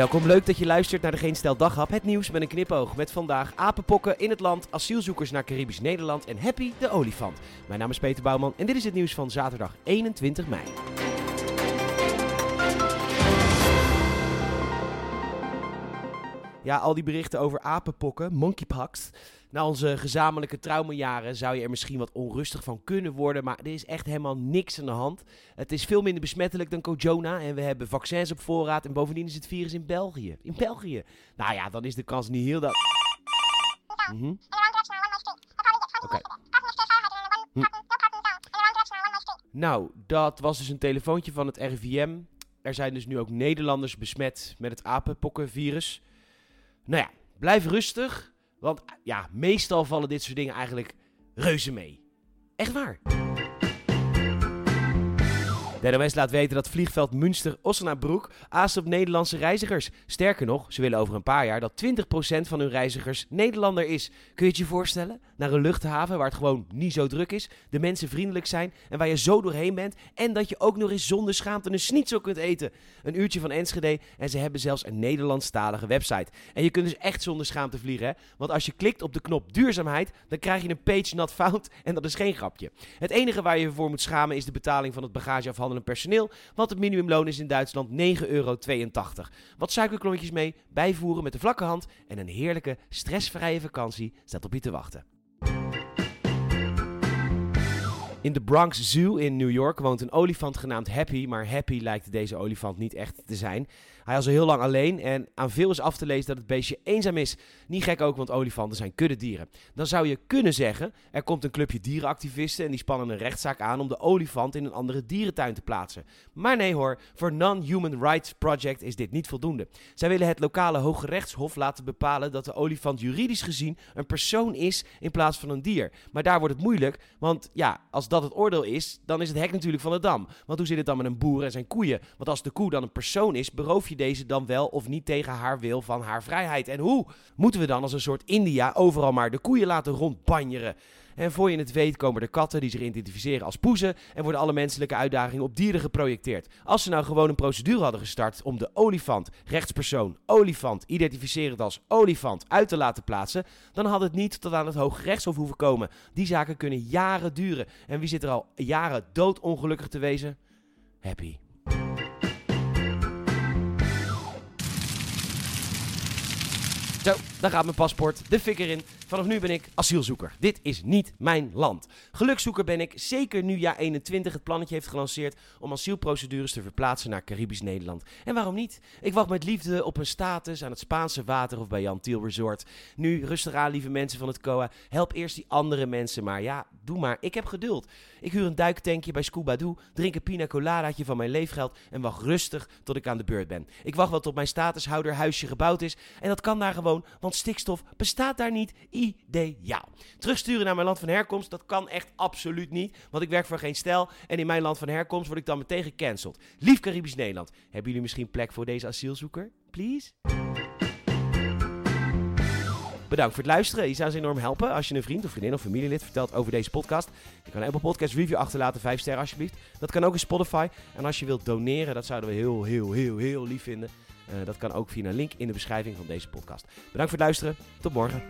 Welkom, leuk dat je luistert naar de Geen Stel Daghap. Het nieuws met een knipoog. Met vandaag apenpokken in het land, asielzoekers naar Caribisch Nederland en Happy de olifant. Mijn naam is Peter Bouwman en dit is het nieuws van zaterdag 21 mei. Ja, al die berichten over apenpokken, monkeypox. Na onze gezamenlijke traumajaren zou je er misschien wat onrustig van kunnen worden, maar er is echt helemaal niks aan de hand. Het is veel minder besmettelijk dan Corona en we hebben vaccins op voorraad en bovendien is het virus in België. In België. Nou ja, dan is de kans niet heel dat... Hm. Nou, dat was dus een telefoontje van het RIVM. Er zijn dus nu ook Nederlanders besmet met het apenpokkenvirus. Nou ja, blijf rustig. Want ja, meestal vallen dit soort dingen eigenlijk reuze mee. Echt waar. De NOS laat weten dat vliegveld Münster-Ossenabroek aast op Nederlandse reizigers. Sterker nog, ze willen over een paar jaar dat 20% van hun reizigers Nederlander is. Kun je het je voorstellen? Naar een luchthaven waar het gewoon niet zo druk is, de mensen vriendelijk zijn en waar je zo doorheen bent en dat je ook nog eens zonder schaamte een schnitzel kunt eten. Een uurtje van Enschede en ze hebben zelfs een Nederlandstalige website. En je kunt dus echt zonder schaamte vliegen, hè? Want als je klikt op de knop duurzaamheid, dan krijg je een page not found en dat is geen grapje. Het enige waar je voor moet schamen is de betaling van het bagageafhandelend personeel, want het minimumloon is in Duitsland 9,82 euro. Wat suikerklontjes mee, bijvoeren met de vlakke hand en een heerlijke, stressvrije vakantie staat op je te wachten. In de Bronx Zoo in New York woont een olifant genaamd Happy, maar Happy lijkt deze olifant niet echt te zijn. Hij is al heel lang alleen en aan veel is af te lezen dat het beestje eenzaam is. Niet gek ook, want olifanten zijn kuddedieren. Dan zou je kunnen zeggen, er komt een clubje dierenactivisten en die spannen een rechtszaak aan om de olifant in een andere dierentuin te plaatsen. Maar nee hoor, voor Non-Human Rights Project is dit niet voldoende. Zij willen het lokale Hoge Rechtshof laten bepalen dat de olifant juridisch gezien een persoon is in plaats van een dier. Maar daar wordt het moeilijk, want ja, als dat het oordeel is, dan is het hek natuurlijk van de dam. Want hoe zit het dan met een boer en zijn koeien? Want als de koe dan een persoon is, beroof je deze dan wel of niet tegen haar wil van haar vrijheid? En hoe moeten we dan als een soort India overal maar de koeien laten rondbanjeren? En voor je het weet komen er katten die zich identificeren als poezen en worden alle menselijke uitdagingen op dieren geprojecteerd. Als ze nou gewoon een procedure hadden gestart om de olifant, rechtspersoon, olifant, identificerend als olifant uit te laten plaatsen, dan had het niet tot aan het Hoge Rechtshof hoeven komen. Die zaken kunnen jaren duren. En wie zit er al jaren doodongelukkig te wezen? Happy. Zo, daar gaat mijn paspoort. De fik erin. Vanaf nu ben ik asielzoeker. Dit is niet mijn land. Gelukzoeker ben ik, zeker nu jaar 21 het plannetje heeft gelanceerd om asielprocedures te verplaatsen naar Caribisch Nederland. En waarom niet? Ik wacht met liefde op een status aan het Spaanse water of bij Jan Tiel Resort. Nu, rustig aan lieve mensen van het COA. Help eerst die andere mensen maar. Ja, doe maar. Ik heb geduld. Ik huur een duiktankje bij Scuba Doo, drink een pina coladaatje van mijn leefgeld en wacht rustig tot ik aan de beurt ben. Ik wacht wel tot mijn statushouder huisje gebouwd is en dat kan daar gewoon, want stikstof bestaat daar niet ideaal. Terugsturen naar mijn land van herkomst, dat kan echt absoluut niet. Want ik werk voor geen stijl en in mijn land van herkomst word ik dan meteen gecanceld. Lief Caribisch Nederland, hebben jullie misschien plek voor deze asielzoeker? Please? Bedankt voor het luisteren. Je zou ze enorm helpen als je een vriend of vriendin of familielid vertelt over deze podcast. Je kan een Apple Podcast review achterlaten, 5 sterren alsjeblieft. Dat kan ook in Spotify. En als je wilt doneren, dat zouden we heel, heel, heel, heel lief vinden. Uh, dat kan ook via een link in de beschrijving van deze podcast. Bedankt voor het luisteren. Tot morgen.